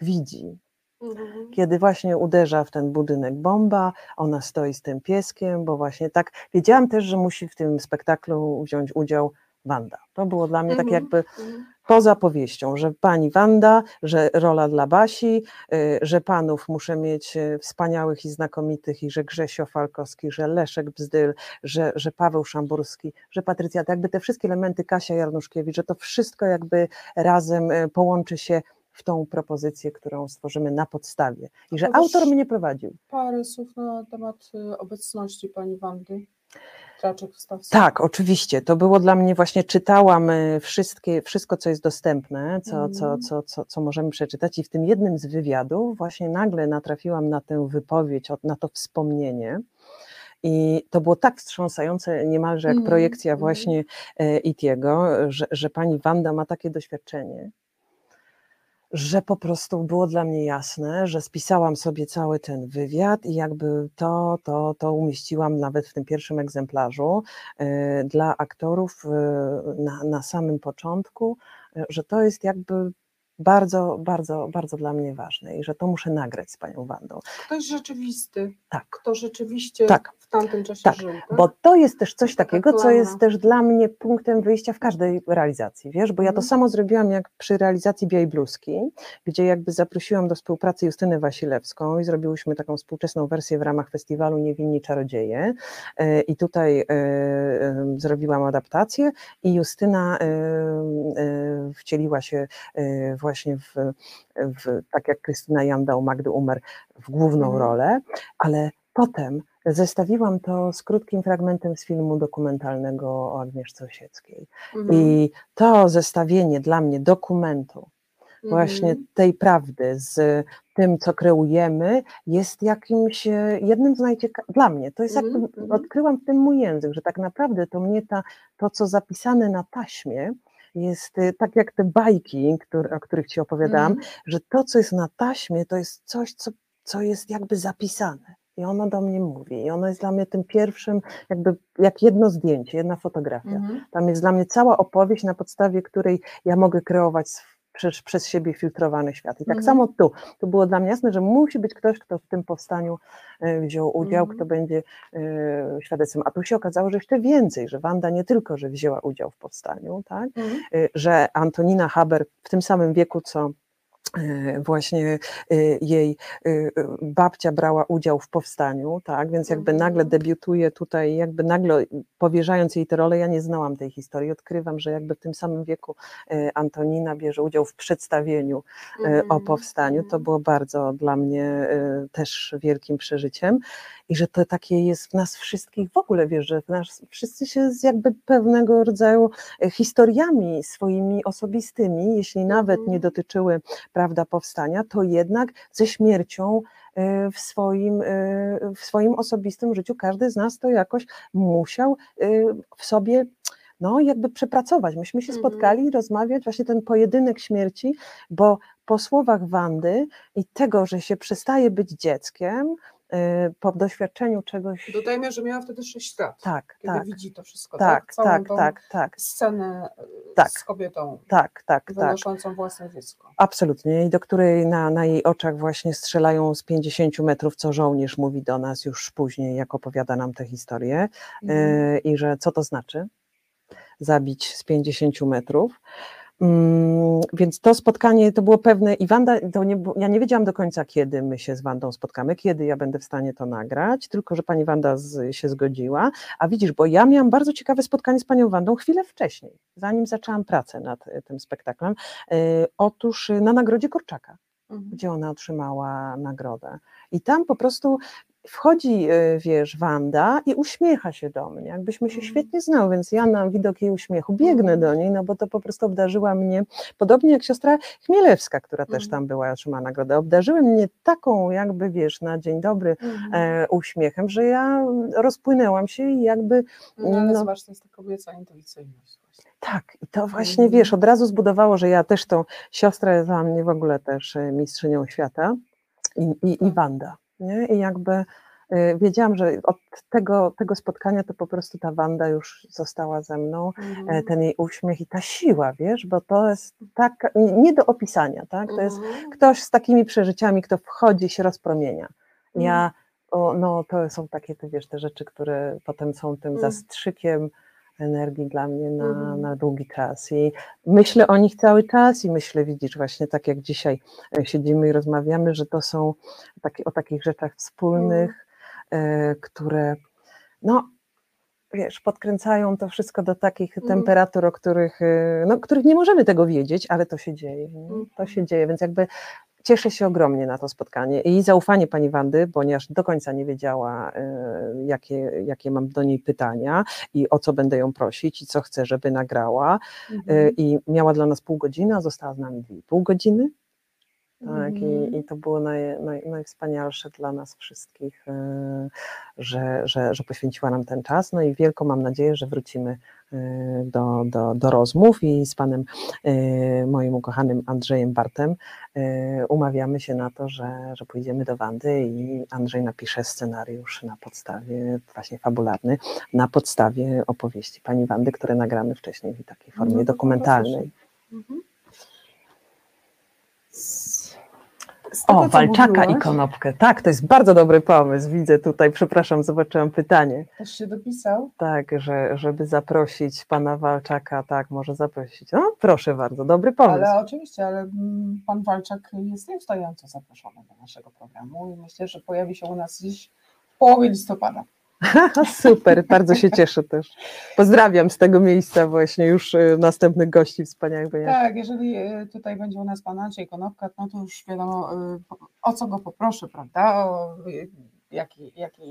widzi, Mhm. kiedy właśnie uderza w ten budynek bomba, ona stoi z tym pieskiem, bo właśnie tak, wiedziałam też, że musi w tym spektaklu wziąć udział Wanda. To było dla mnie tak Mhm. jakby Mhm. Poza powieścią, że pani Wanda, że rola dla Basi, y, że panów muszę mieć y, wspaniałych i znakomitych i że Grzesio Falkowski, że Leszek Bzdyl, że, że Paweł Szamburski, że Patrycja, to jakby te wszystkie elementy Kasia Jarnuszkiewicz, że to wszystko jakby razem y, połączy się w tą propozycję, którą stworzymy na podstawie. I że autor mnie prowadził. Parę słów na temat obecności pani Wandy. Tak, oczywiście. To było dla mnie właśnie, czytałam y, wszystkie, wszystko, co jest dostępne, co, co, Mhm. co, co, co możemy przeczytać i w tym jednym z wywiadów właśnie nagle natrafiłam na tę wypowiedź, na to wspomnienie. I to było tak wstrząsające, niemalże jak Mhm, projekcja mhm. właśnie e, Itiego, że, że pani Wanda ma takie doświadczenie, że po prostu było dla mnie jasne, że spisałam sobie cały ten wywiad i jakby to, to, to umieściłam nawet w tym pierwszym egzemplarzu e, dla aktorów e, na, na samym początku, e, że to jest jakby bardzo, bardzo, bardzo dla mnie ważne i że to muszę nagrać z panią Wandą. Ktoś rzeczywisty, Tak. kto rzeczywiście Tak. w tamtym czasie Tak, żył. Tak? Bo to jest też coś takiego, co jest też dla mnie punktem wyjścia w każdej realizacji, wiesz, bo ja to Mhm. samo zrobiłam jak przy realizacji Białej Bluzki, gdzie jakby zaprosiłam do współpracy Justynę Wasilewską i zrobiłyśmy taką współczesną wersję w ramach festiwalu Niewinni Czarodzieje e, i tutaj e, e, zrobiłam adaptację i Justyna wcieliła się e, właśnie w, w, tak jak Krystyna Janda u Magdy Umer, w główną Mhm. rolę, ale potem zestawiłam to z krótkim fragmentem z filmu dokumentalnego o Agnieszce Osieckiej. Mhm. I to zestawienie dla mnie dokumentu, właśnie Mhm. tej prawdy z tym, co kreujemy, jest jakimś e, jednym z najciekawszych, dla mnie, to jest Mhm, jakby, mhm. odkryłam w tym mój język, że tak naprawdę to mnie ta, to, co zapisane na taśmie, jest e, tak jak te bajki, które, o których Ci opowiadałam, Mhm. że to, co jest na taśmie, to jest coś, co, co jest jakby zapisane. I ono do mnie mówi. I ono jest dla mnie tym pierwszym, jakby jak jedno zdjęcie, jedna fotografia. Mhm. Tam jest dla mnie cała opowieść, na podstawie której ja mogę kreować przez, przez siebie filtrowany świat. I tak Mhm. samo tu. To było dla mnie jasne, że musi być ktoś, kto w tym powstaniu e, wziął udział, Mhm. kto będzie e, świadectwem. A tu się okazało, że jeszcze więcej, że Wanda nie tylko, że wzięła udział w powstaniu, tak, y, że Antonina Haber w tym samym wieku, co y, właśnie y, jej y, babcia brała udział w powstaniu, tak, więc jakby Mhm. nagle debiutuje tutaj, jakby nagle powierzając jej tę rolę, ja nie znałam tej historii, odkrywam, że jakby w tym samym wieku Antonina bierze udział w przedstawieniu o Mhm. powstaniu, to Mhm. było bardzo dla mnie też wielkim przeżyciem i że to takie jest w nas wszystkich w ogóle, wiesz, że w nas wszyscy się z jakby pewnego rodzaju e, historiami swoimi osobistymi, jeśli nawet nie dotyczyły prawda powstania, to jednak ze śmiercią e, w swoim, e, w swoim osobistym życiu każdy z nas to jakoś musiał e, w sobie no jakby przepracować. Myśmy się Mhm. spotkali rozmawiać, właśnie ten pojedynek śmierci, bo po słowach Wandy i tego, że się przestaje być dzieckiem, po doświadczeniu czegoś... Dodajmy, że miała wtedy 6 lat, Tak, kiedy tak, widzi to wszystko, tak, tak, tą tak, tak, scenę y, Tak. z kobietą tak, tak, tak. wynoszącą własne dziecko. Absolutnie. I do której na, na jej oczach właśnie strzelają z 50 metrów, co żołnierz mówi do nas już później, jak opowiada nam tę historię. Mhm. E, I że co to znaczy? Zabić z 50 metrów. Mm, Więc to spotkanie to było pewne i Wanda, to nie, ja nie wiedziałam do końca, kiedy my się z Wandą spotkamy, kiedy ja będę w stanie to nagrać, tylko że pani Wanda z, się zgodziła. A widzisz, bo ja miałam bardzo ciekawe spotkanie z panią Wandą chwilę wcześniej, zanim zaczęłam pracę nad e, tym spektaklem. E, Otóż e, na nagrodzie Korczaka Mhm. gdzie ona otrzymała nagrodę. I tam po prostu wchodzi, e, wiesz, Wanda i uśmiecha się do mnie, jakbyśmy się Mhm. świetnie znały, więc ja na widok jej uśmiechu biegnę Mhm. do niej, no bo to po prostu obdarzyła mnie, podobnie jak siostra Chmielewska, która też Mhm. tam była otrzymała nagrodę, obdarzyły mnie taką jakby, wiesz, na dzień dobry e, uśmiechem, że ja rozpłynęłam się i jakby No, ale no. zobacz, to jest ta kobieca intuicyjność. Tak, i to właśnie wiesz, od razu zbudowało, że ja też tą siostrę dla mnie w ogóle też e, mistrzynią świata i, i, i Wanda. Nie? I jakby e, wiedziałam, że od tego, tego spotkania to po prostu ta Wanda już została ze mną, e, Mhm. ten jej uśmiech i ta siła, wiesz, bo to jest tak nie do opisania, tak? To jest Mhm. ktoś z takimi przeżyciami, kto wchodzi, się rozpromienia. Mhm. Ja, o, no to są takie, te, wiesz, te rzeczy, które potem są tym Mhm. zastrzykiem energii dla mnie na, Mhm. na długi czas i myślę o nich cały czas i myślę, widzisz, właśnie tak jak dzisiaj e, siedzimy i rozmawiamy, że to są takie, o takich rzeczach wspólnych, e, które no wiesz, podkręcają to wszystko do takich Mhm. temperatur, o których, e, no, których nie możemy tego wiedzieć, ale to się dzieje. Nie? To Mhm. się dzieje, więc jakby cieszę się ogromnie na to spotkanie i zaufanie pani Wandy, ponieważ do końca nie wiedziała, e, jakie, jakie mam do niej pytania i o co będę ją prosić i co chcę, żeby nagrała. E, Mhm. I miała dla nas pół godziny, a została z nami dwie pół godziny. Tak, i, Mhm. i to było naj, naj, najwspanialsze dla nas wszystkich, e, że, że, że poświęciła nam ten czas. No i wielką mam nadzieję, że wrócimy e, do, do, do rozmów i z panem moim ukochanym Andrzejem Bartem umawiamy się na to, że, że pójdziemy do Wandy i Andrzej napisze scenariusz na podstawie, właśnie fabularny, na podstawie opowieści pani Wandy, które nagramy wcześniej w takiej formie No dokumentalnej. Mhm. Tego, O, walczaka i mówiłaś, konopkę. Tak, to jest bardzo dobry pomysł. Widzę tutaj, przepraszam, zobaczyłam pytanie. Też się dopisał. Tak, że, żeby zaprosić pana Walczaka, tak, może zaprosić. No, proszę bardzo, dobry pomysł. Ale oczywiście, ale mm, pan Walczak jest nieustająco zaproszony do naszego programu i myślę, że pojawi się u nas gdzieś w połowie listopada. Super, bardzo się cieszę też. Pozdrawiam z tego miejsca właśnie już y, następnych gości wspaniałych. Tak, jeżeli y, tutaj będzie u nas pan Andrzej Konopka, no to już wiadomo y, o co go poproszę, prawda? O jaki, jaki.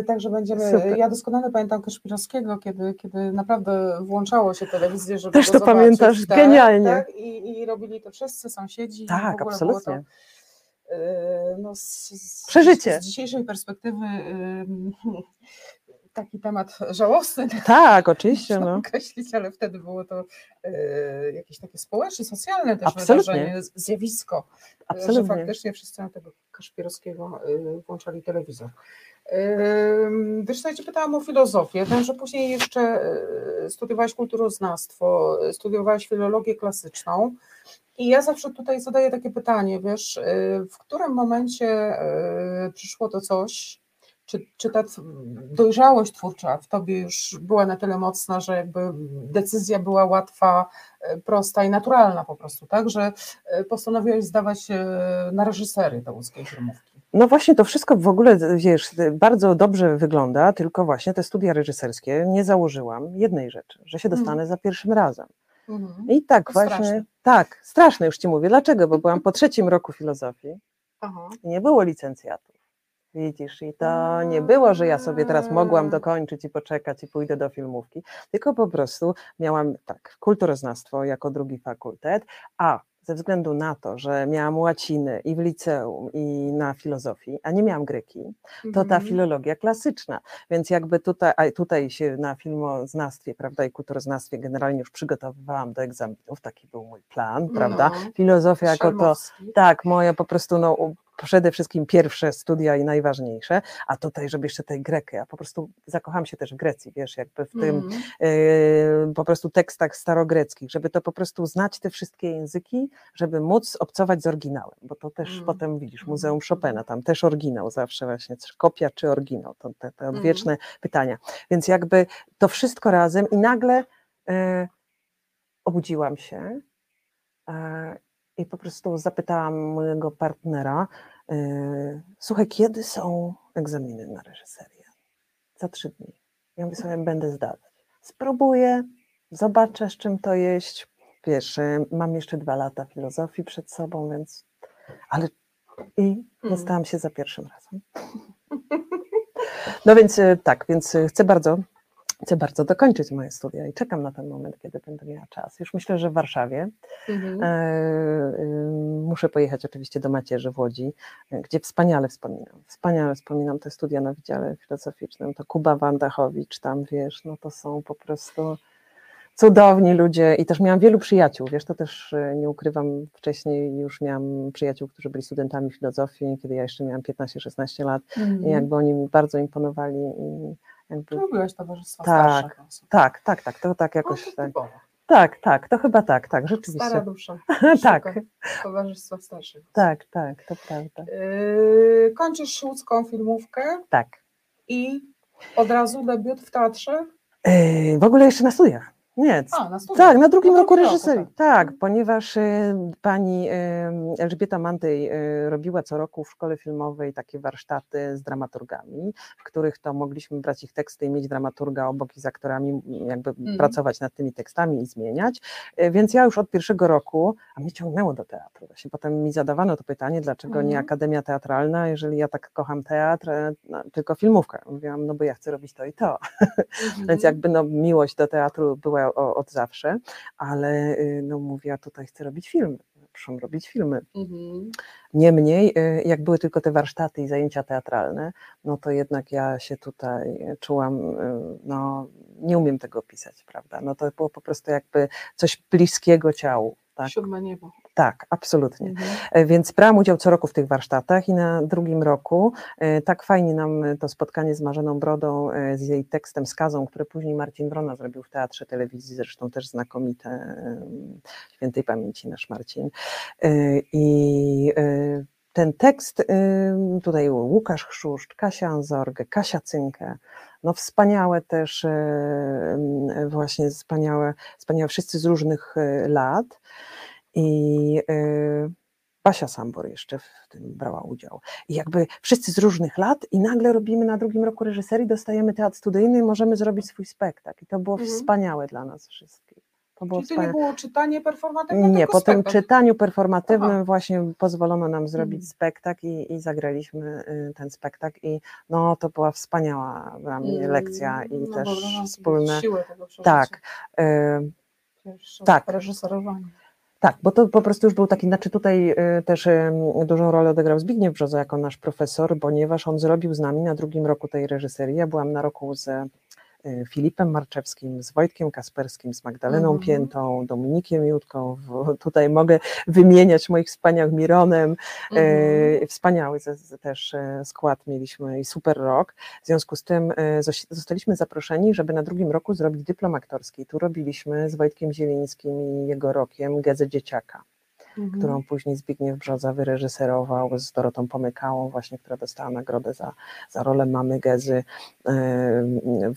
Y, Także będziemy, Super. ja doskonale pamiętam Kaszpirowskiego, kiedy, kiedy naprawdę włączało się telewizję, żeby Też to zobaczyć, pamiętasz, tak, genialnie. Tak, i, I robili to wszyscy sąsiedzi. Tak, absolutnie. Y, no, z, z, Przeżycie. Z dzisiejszej perspektywy y, taki temat żałosny, Tak, oczywiście. No. określić, ale wtedy było to e, jakieś takie społeczne, socjalne też Absolutnie. wydarzenie, z- zjawisko, e, że Absolutnie. faktycznie wszyscy na tego Kaszpirowskiego włączali telewizor. E, Wiesz, ja Cię pytałam o filozofię, wiem, że później jeszcze studiowałaś kulturoznawstwo, studiowałaś filologię klasyczną i ja zawsze tutaj zadaję takie pytanie, wiesz, e, w którym momencie e, przyszło to coś, czy, czy ta dojrzałość twórcza w tobie już była na tyle mocna, że jakby decyzja była łatwa, e, prosta i naturalna po prostu, tak? Że postanowiłeś zdawać na reżysery do łódzkiej filmówki. No właśnie, to wszystko w ogóle, wiesz, bardzo dobrze wygląda, tylko właśnie te studia reżyserskie nie założyłam jednej rzeczy, że się dostanę za pierwszym razem. I tak To właśnie, straszne. tak, straszne już ci mówię. Dlaczego? Bo byłam po trzecim roku filozofii Aha. i nie było licencjatów. Widzisz, i to nie było, że ja sobie teraz mogłam dokończyć i poczekać i pójdę do filmówki, tylko po prostu miałam tak, kulturoznawstwo jako drugi fakultet, a ze względu na to, że miałam łaciny i w liceum, i na filozofii, a nie miałam greki, to ta Mhm. filologia klasyczna. Więc jakby tutaj, a tutaj się na filmoznawstwie, prawda, i kulturoznawstwie generalnie już przygotowywałam do egzaminów, taki był mój plan, prawda. No. Filozofia jako to, tak, moje po prostu, no, przede wszystkim pierwsze studia i najważniejsze, a tutaj, żeby jeszcze tej grekę, ja po prostu zakocham się też w Grecji, wiesz, jakby w tym, Mhm. yy, po prostu tekstach starogreckich, żeby to po prostu znać te wszystkie języki, żeby móc obcować z oryginałem, bo to też Mm. potem widzisz, Mhm. Muzeum Chopina, tam też oryginał zawsze właśnie, czy kopia czy oryginał, to te, te odwieczne pytania, więc jakby to wszystko razem i nagle yy, obudziłam się yy, i po prostu zapytałam mojego partnera, yy, słuchaj, kiedy są egzaminy na reżyserię? Za trzy dni. Ja mówię sobie, będę zdawać. Spróbuję, zobaczę, z czym to jeść. Wiesz, yy, mam jeszcze dwa lata filozofii przed sobą, więc. Ale i Mm. dostałam się za pierwszym razem. No więc yy, tak, więc chcę bardzo, chcę bardzo dokończyć moje studia i czekam na ten moment, kiedy będę miała czas. Już myślę, że w Warszawie. Mhm. E, y, Muszę pojechać oczywiście do Macierzy w Łodzi, e, gdzie wspaniale wspominam. Wspaniale wspominam te studia na Wydziale Filozoficznym. To Kuba Wandachowicz, tam wiesz, no to są po prostu cudowni ludzie i też miałam wielu przyjaciół, wiesz, to też e, nie ukrywam, wcześniej już miałam przyjaciół, którzy byli studentami filozofii, kiedy ja jeszcze miałam 15-16 lat Mhm. i jakby oni mi bardzo imponowali i jakby, Lubiłaś towarzystwo Tak, starszych osób. tak, tak, tak, to tak No, jakoś, to tak, typowo. tak, tak, to chyba tak, tak, Stara rzeczywiście, dusza. tak, Towarzystwa starszych. tak, tak, to prawda, Yy, kończysz łódzką filmówkę tak. i od razu debiut w teatrze? Yy, W ogóle jeszcze na studiach, nie, A, na studiach. Tak, na drugim Na roku drugim roku, reżyserii. tak. Tak, ponieważ y, pani y, Elżbieta Mantej y, robiła co roku w szkole filmowej takie warsztaty z dramaturgami, w których to mogliśmy brać ich teksty i mieć dramaturga obok i z aktorami m, jakby Mhm. pracować nad tymi tekstami i zmieniać. Y, Więc ja już od pierwszego roku, a mnie ciągnęło do teatru. Właśnie potem mi zadawano to pytanie, dlaczego nie Mhm. Akademia Teatralna, jeżeli ja tak kocham teatr, e, no, tylko filmówkę. Mówiłam, no bo ja chcę robić to i to. Mhm. Więc jakby no, miłość do teatru była od zawsze, ale y, no mówię, ja tutaj chcę robić filmy. Muszę robić filmy. Mhm. Niemniej, y, jak były tylko te warsztaty i zajęcia teatralne, no to jednak ja się tutaj czułam, y, no nie umiem tego opisać, prawda? No to było po prostu jakby coś bliskiego ciału. Tak, Siódme niebo. Tak absolutnie. Mhm. E, Więc brałam udział co roku w tych warsztatach i na drugim roku e, tak fajnie nam to spotkanie z Marzeną Brodą, e, z jej tekstem Skazą, które później Marcin Wrona zrobił w Teatrze Telewizji, zresztą też znakomite, świętej pamięci nasz Marcin. I ten tekst, tutaj Łukasz Chrzuszcz, Kasia Anzorgę, Kasia Cynkę, no wspaniałe też, właśnie wspaniałe, wspaniałe wszyscy z różnych lat i y, Basia Sambor jeszcze w tym brała udział. I jakby wszyscy z różnych lat i nagle robimy na drugim roku reżyserii, dostajemy teatr studyjny i możemy zrobić swój spektakl. I to było Mhm. wspaniałe dla nas wszystkich. To było Czyli to nie było czytanie performatywne, Nie, po tym spektakl. czytaniu performatywnym Aha. właśnie pozwolono nam zrobić Mhm. spektakl i, i zagraliśmy y, ten spektakl i no to była wspaniała dla mnie Mm, lekcja i no też wyobrażam sobie wspólne. Siłę tego przeżycia. Tak. y, Pierwsze tak. Reżyserowanie. Tak, bo to po prostu już był taki, znaczy tutaj y, też y, dużą rolę odegrał Zbigniew Brzoza jako nasz profesor, ponieważ on zrobił z nami na drugim roku tej reżyserii. Ja byłam na roku z Filipem Marczewskim, z Wojtkiem Kasperskim, z Magdaleną Mhm. Piętą, Dominikiem Jutką. W, tutaj mogę wymieniać moich wspaniałych Mironem. E, Wspaniały ze- z- też e, skład mieliśmy i super rok. W związku z tym e, zostaliśmy zaproszeni, żeby na drugim roku zrobić dyplom aktorski. Tu robiliśmy z Wojtkiem Zielińskim i jego rokiem Gezę Dzieciaka, Mhm. którą później Zbigniew Brzoza wyreżyserował z Dorotą Pomykałą, właśnie, która dostała nagrodę za, za rolę mamy Gezy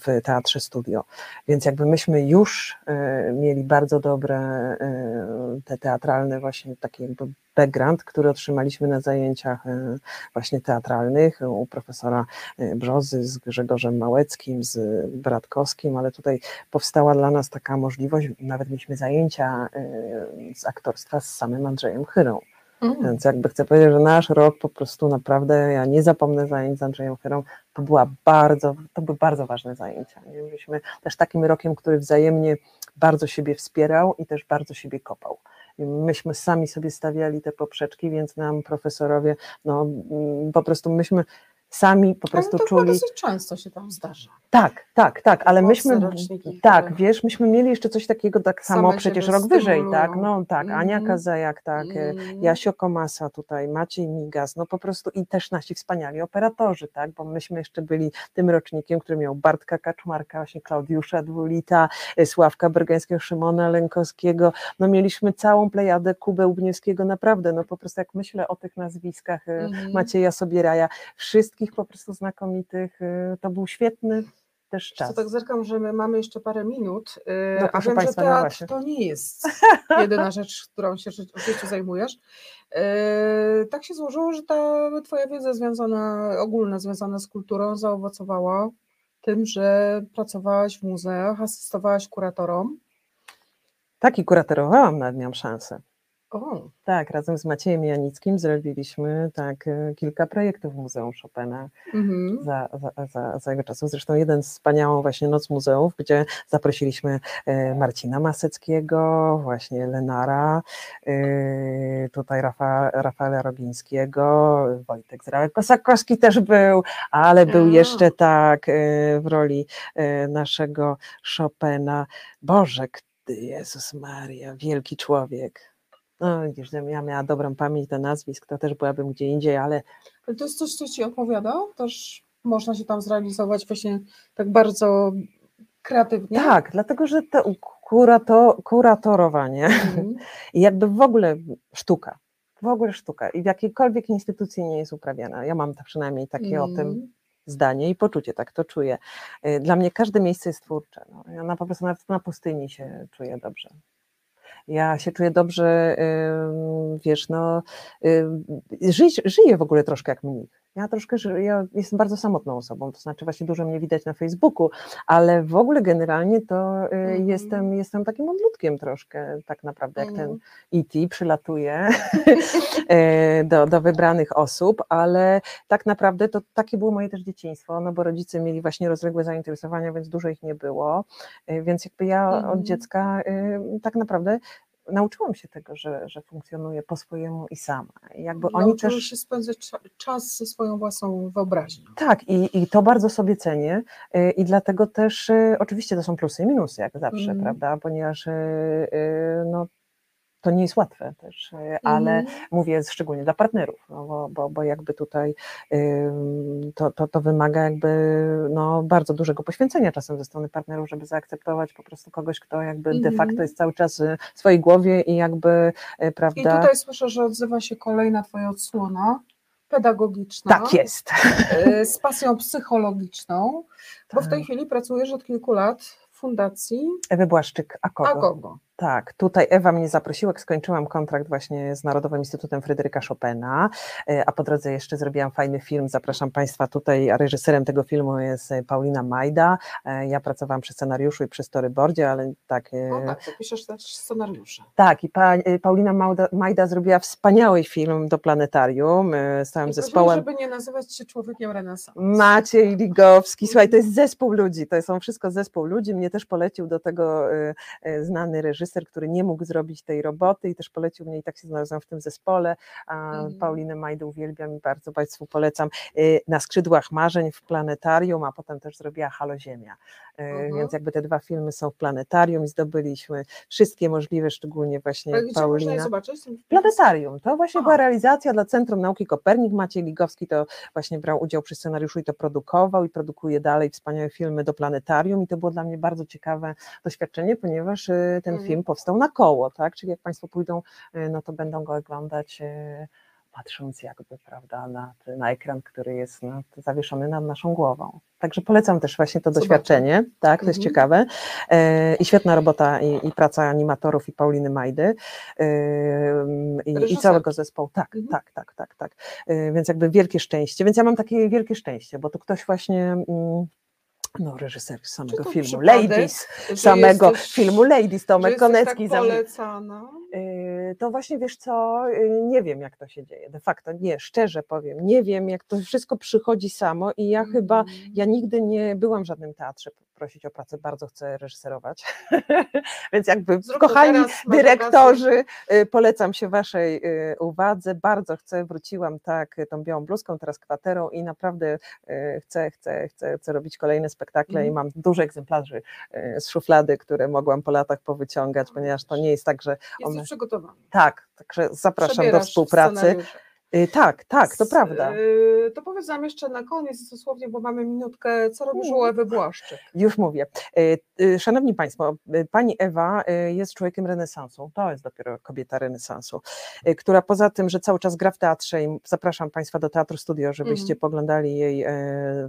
w Teatrze Studio. Więc jakby myśmy już e, mieli bardzo dobre e, te teatralne właśnie taki jakby background, który otrzymaliśmy na zajęciach e, właśnie teatralnych u profesora e, Brzozy z Grzegorzem Małeckim, z Bratkowskim, ale tutaj powstała dla nas taka możliwość, nawet mieliśmy zajęcia e, z aktorstwa z samym Andrzejem Chyrą. Mhm. Więc jakby chcę powiedzieć, że nasz rok po prostu naprawdę, ja nie zapomnę zajęć z Andrzejem Chyrą, to była bardzo, to były bardzo ważne zajęcia. Nie? Byliśmy też takim rokiem, który wzajemnie bardzo siebie wspierał i też bardzo siebie kopał. Myśmy sami sobie stawiali te poprzeczki, więc nam profesorowie, no mm, po prostu myśmy sami po Ale prostu to chyba czuli. dosyć często się tam zdarza. Tak, tak, tak, ale myśmy, tak, wiesz, myśmy mieli jeszcze coś takiego tak samo przecież rok wyżej, tak, no tak, Ania Mhm. Kazajak, tak, Mm. Jasio Komasa tutaj, Maciej Migas, no po prostu i też nasi wspaniali operatorzy, tak, bo myśmy jeszcze byli tym rocznikiem, który miał Bartka Kaczmarka, właśnie Klaudiusza Dwulita, e, Sławka Bergeńskiego, Szymona Lękowskiego, no mieliśmy całą plejadę Kubę Łubniewskiego, naprawdę, no po prostu jak myślę o tych nazwiskach, Mhm. Macieja Sobieraja, wszystkich po prostu znakomitych, e, to był świetny też Wiesz Co czas. tak zerkam, że my mamy jeszcze parę minut, yy, No, a wiem, państwa, że no teatr to nie jest jedyna rzecz, którą się życiu zajmujesz. Yy, tak się złożyło, że ta twoja wiedza związana, ogólna związana z kulturą zaowocowała tym, że pracowałaś w muzeach, asystowałaś kuratorom. Tak i kuratorowałam, nawet miałam szansę. O, Tak, razem z Maciejem Janickim zrobiliśmy tak e, kilka projektów w Muzeum Chopina mhm. za, za, za, za jego czasów. Zresztą jeden wspaniałą właśnie Noc Muzeów, gdzie zaprosiliśmy e, Marcina Maseckiego, właśnie Lenara, e, tutaj Rafa, Rafaela Rogińskiego, Wojtek Zrałek-Kosakowski też był, ale był A. jeszcze tak w roli naszego Chopina. Boże, Jezus Maria, wielki człowiek. No, widzisz, ja miała dobrą pamięć do nazwisk, to też byłabym gdzie indziej, ale Ale to jest coś, co ci opowiada? Też można się tam zrealizować właśnie tak bardzo kreatywnie? tak, dlatego że to kurato, kuratorowanie Mhm. i jakby w ogóle sztuka, w ogóle sztuka i w jakiejkolwiek instytucji nie jest uprawiana. Ja mam to przynajmniej takie o tym Mhm. zdanie i poczucie, tak to czuję. Y, Dla mnie każde miejsce jest twórcze. No. Ja na, po prostu nawet na pustyni się czuję dobrze. Ja się czuję dobrze, wiesz, no, żyć, żyję w ogóle troszkę jak mnich. Ja troszkę, ja jestem bardzo samotną osobą, to znaczy właśnie dużo mnie widać na Facebooku, ale w ogóle generalnie to y, Mhm. jestem, jestem takim odludkiem troszkę, tak naprawdę, jak ten Mhm. E.T. przylatuje e, do, do wybranych osób, ale tak naprawdę to takie było moje też dzieciństwo, no bo rodzice mieli właśnie rozległe zainteresowania, więc dużo ich nie było, e, więc jakby ja Mhm. od dziecka e, tak naprawdę nauczyłam się tego, że, że funkcjonuję po swojemu i sama. I jakby oni Nauczyłeś też... się spędzać cza- czas ze swoją własną wyobraźnią. Tak, i, i to bardzo sobie cenię y, i dlatego też y, oczywiście to są plusy i minusy, jak zawsze, Mhm. prawda, ponieważ y, no, to nie jest łatwe też, y, ale Mhm. mówię szczególnie dla partnerów, no bo, bo, bo jakby tutaj to, to, to wymaga jakby no, bardzo dużego poświęcenia czasem ze strony partnerów, żeby zaakceptować po prostu kogoś, kto jakby de Mhm. facto jest cały czas y, w swojej głowie i jakby, y, I prawda, tutaj słyszę, że odzywa się kolejna twoja odsłona pedagogiczna. tak jest. Z pasją psychologiczną, bo w tej Tak. chwili pracujesz od kilku lat w fundacji Ewy Błaszczyk, a kogo? Tak, tutaj Ewa mnie zaprosiła, jak skończyłam kontrakt właśnie z Narodowym Instytutem Fryderyka Chopina, e, a po drodze jeszcze zrobiłam fajny film, zapraszam Państwa tutaj, a reżyserem tego filmu jest e, Paulina Majda, E, ja pracowałam przy scenariuszu i przy storyboardzie, ale tak... No tak, to piszesz też scenariusze. Tak, i pa, Paulina Majda, Majda zrobiła wspaniały film do Planetarium z całym I zespołem. żeby nie nazywać się człowiekiem renesansu. Maciej Ligowski, słuchaj, to jest zespół ludzi, to są wszystko zespół ludzi, mnie też polecił do tego znany reżyser, który nie mógł zrobić tej roboty i też polecił mnie i tak się znalazłam w tym zespole, Mhm. Paulinę Majdę uwielbiam i bardzo Państwu polecam, y, na skrzydłach marzeń w Planetarium, a potem też zrobiła Halo Ziemia, Mhm. więc jakby te dwa filmy są w Planetarium i zdobyliśmy wszystkie możliwe, szczególnie właśnie Ale gdzie można Paulina. zobaczyć? Planetarium. To właśnie A. była realizacja dla Centrum Nauki Kopernik. Maciej Ligowski to właśnie brał udział przy scenariuszu i to produkował i produkuje dalej wspaniałe filmy do planetarium i to było dla mnie bardzo ciekawe doświadczenie, ponieważ y, ten Mhm. film powstał na koło, tak? Czyli jak Państwo pójdą, y, no to będą go oglądać patrząc jakby, prawda, na, na ekran, który jest nad, zawieszony nad naszą głową. Także polecam też właśnie to doświadczenie, tak, to jest Mhm. ciekawe e, i świetna robota i, i praca animatorów i Pauliny Majdy e, i, i całego zespołu, tak, Mhm. tak, tak, tak, tak, E, więc jakby wielkie szczęście, więc ja mam takie wielkie szczęście, bo tu ktoś właśnie mm, no, reżyser samego filmu, Ladies, samego jesteś- filmu Ladies, Tomek jesteś Konecki tak polecana. Yy, to właśnie wiesz co, yy, nie wiem jak to się dzieje, de facto nie, szczerze powiem, nie wiem jak to wszystko przychodzi samo i ja chyba, Mhm. ja nigdy nie byłam w żadnym teatrze prosić o pracę, bardzo chcę reżyserować, więc jakby Zrób kochani dyrektorzy, yy, polecam się waszej yy, uwadze, bardzo chcę, wróciłam tak tą białą bluzką, teraz kwaterą i naprawdę chcę, chcę, chcę, chcę robić kolejne spektakle i Mhm. mam dużo egzemplarzy z szuflady, które mogłam po latach powyciągać, ponieważ to nie jest tak, że Jesteś one- przygotowany. tak, także zapraszam do Przebierasz współpracy. Y, Tak, tak, to prawda. y, To powiedz nam jeszcze na koniec dosłownie, bo mamy minutkę, co robisz u. Ewy Błaszczyk? Już mówię. Y, Szanowni Państwo, pani Ewa jest człowiekiem renesansu. To jest dopiero kobieta renesansu, która poza tym, że cały czas gra w teatrze i zapraszam Państwa do Teatru Studio, żebyście Mhm. poglądali jej e,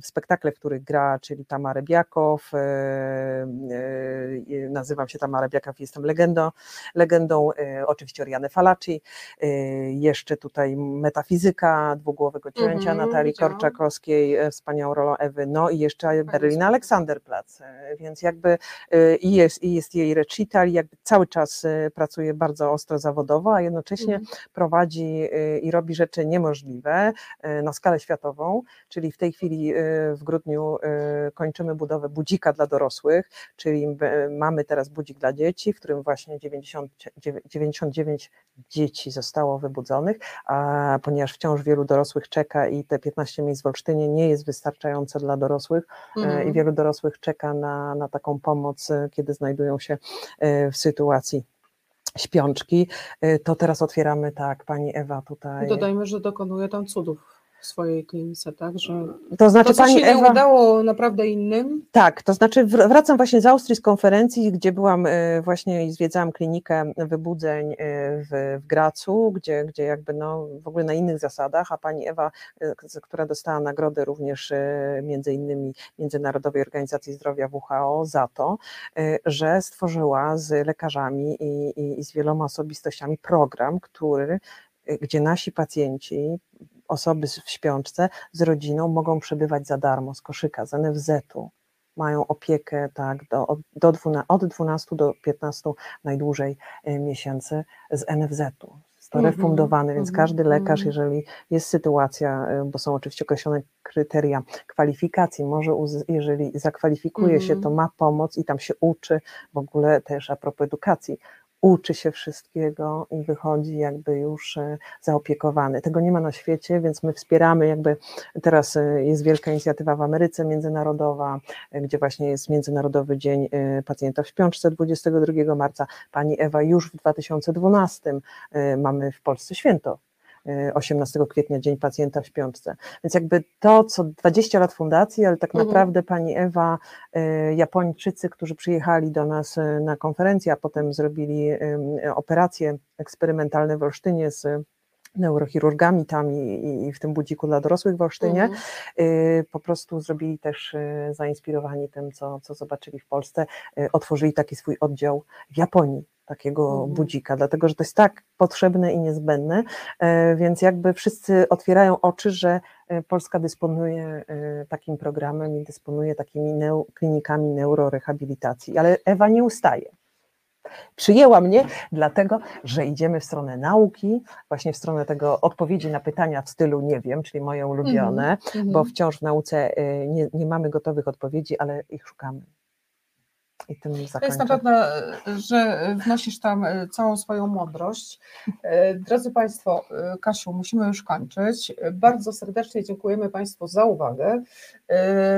w spektakle, w których gra, czyli Tamara Biakow. e, e, Nazywam się Tamara Biakow, jestem legendą, legendą oczywiście Oriany Falaci, jeszcze tutaj metafizyka dwugłowego cięcia Mhm, Natalii widziałam. Korczakowskiej, e, wspaniałą rolą Ewy, no i jeszcze sprawa. Aleksanderplatz, e, więc jakby e, i jest, i jest jej recital, i jakby cały czas pracuje bardzo ostro zawodowo, a jednocześnie Mhm. prowadzi y, i robi rzeczy niemożliwe na skalę światową, czyli w tej chwili w grudniu kończymy budowę budzika dla dorosłych, czyli mamy teraz budzik dla dzieci, w którym właśnie 90, dziewię- 99 dzieci zostało wybudzonych, a ponieważ wciąż wielu dorosłych czeka i te 15 miejsc w Olsztynie nie jest wystarczające dla dorosłych e, Mhm. i wielu dorosłych czeka na, na taką pomoc, e, kiedy znajdują się e, w sytuacji śpiączki, to teraz otwieramy, tak, pani Ewa tutaj. Dodajmy, że dokonuje tam cudów w swojej klinice, tak? Że To znaczy to, co pani się nie Ewa. udało naprawdę innym, Tak, to znaczy wr- wracam właśnie z Austrii z konferencji, gdzie byłam e, właśnie i zwiedzałam klinikę wybudzeń e, w, w Gracu, gdzie, gdzie jakby no w ogóle na innych zasadach, a pani Ewa, z- która dostała nagrodę również między innymi Międzynarodowej Organizacji Zdrowia WHO za to, że stworzyła z lekarzami i, i, i z wieloma osobistościami program, który, gdzie nasi pacjenci, osoby w śpiączce z rodziną mogą przebywać za darmo z koszyka, z NFZ-u. Mają opiekę tak, do, od, do 12, od 12 do 15 najdłużej e, miesięcy z NFZ-u. Jest to Mhm, refundowane, więc mhm, każdy lekarz, mhm. jeżeli jest sytuacja, e, bo są oczywiście określone kryteria kwalifikacji, może jeżeli zakwalifikuje się, to ma pomoc i tam się uczy, w ogóle też a propos edukacji, uczy się wszystkiego i wychodzi jakby już e, zaopiekowany. Tego nie ma na świecie, więc my wspieramy jakby teraz e, jest wielka inicjatywa w Ameryce międzynarodowa, e, gdzie właśnie jest Międzynarodowy Dzień Pacjenta w Śpiączce 22 marca. Pani Ewa już w 2012 e, mamy w Polsce święto. E, 18 kwietnia Dzień Pacjenta w Śpiączce. Więc jakby to, co 20 lat fundacji, ale tak Mhm. naprawdę pani Ewa, e, Japończycy, którzy przyjechali do nas e, na konferencję, a potem zrobili operacje eksperymentalne w Olsztynie z neurochirurgami tam i, i- i w tym budziku dla dorosłych w Olsztynie, Mhm. y, po prostu zrobili też y, zainspirowani tym, co, co zobaczyli w Polsce, y, otworzyli taki swój oddział w Japonii, takiego Mhm. budzika, dlatego że to jest tak potrzebne i niezbędne, y, więc jakby wszyscy otwierają oczy, że y, Polska dysponuje y, takim programem i dysponuje takimi klinikami neurorehabilitacji, ale Ewa nie ustaje. Przyjęła mnie, dlatego że idziemy w stronę nauki, właśnie w stronę tego odpowiedzi na pytania w stylu nie wiem, czyli moje ulubione, Mhm. bo wciąż w nauce nie, nie mamy gotowych odpowiedzi, ale ich szukamy. I tym To jest zakończę. na pewno, że wnosisz tam e, całą swoją mądrość. E, Drodzy Państwo, e, Kasiu, musimy już kończyć. Bardzo serdecznie dziękujemy Państwu za uwagę.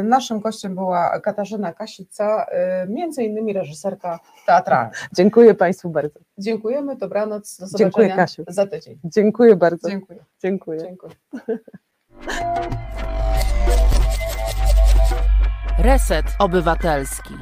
Naszym gościem była Katarzyna Kasica, między innymi reżyserka teatralna. Dziękuję Państwu bardzo. Dziękujemy, dobranoc, do Dziękuję, zobaczenia Kasiu. za tydzień. Dziękuję bardzo. Dziękuję. Dziękuję. Dziękuję. Reset Obywatelski.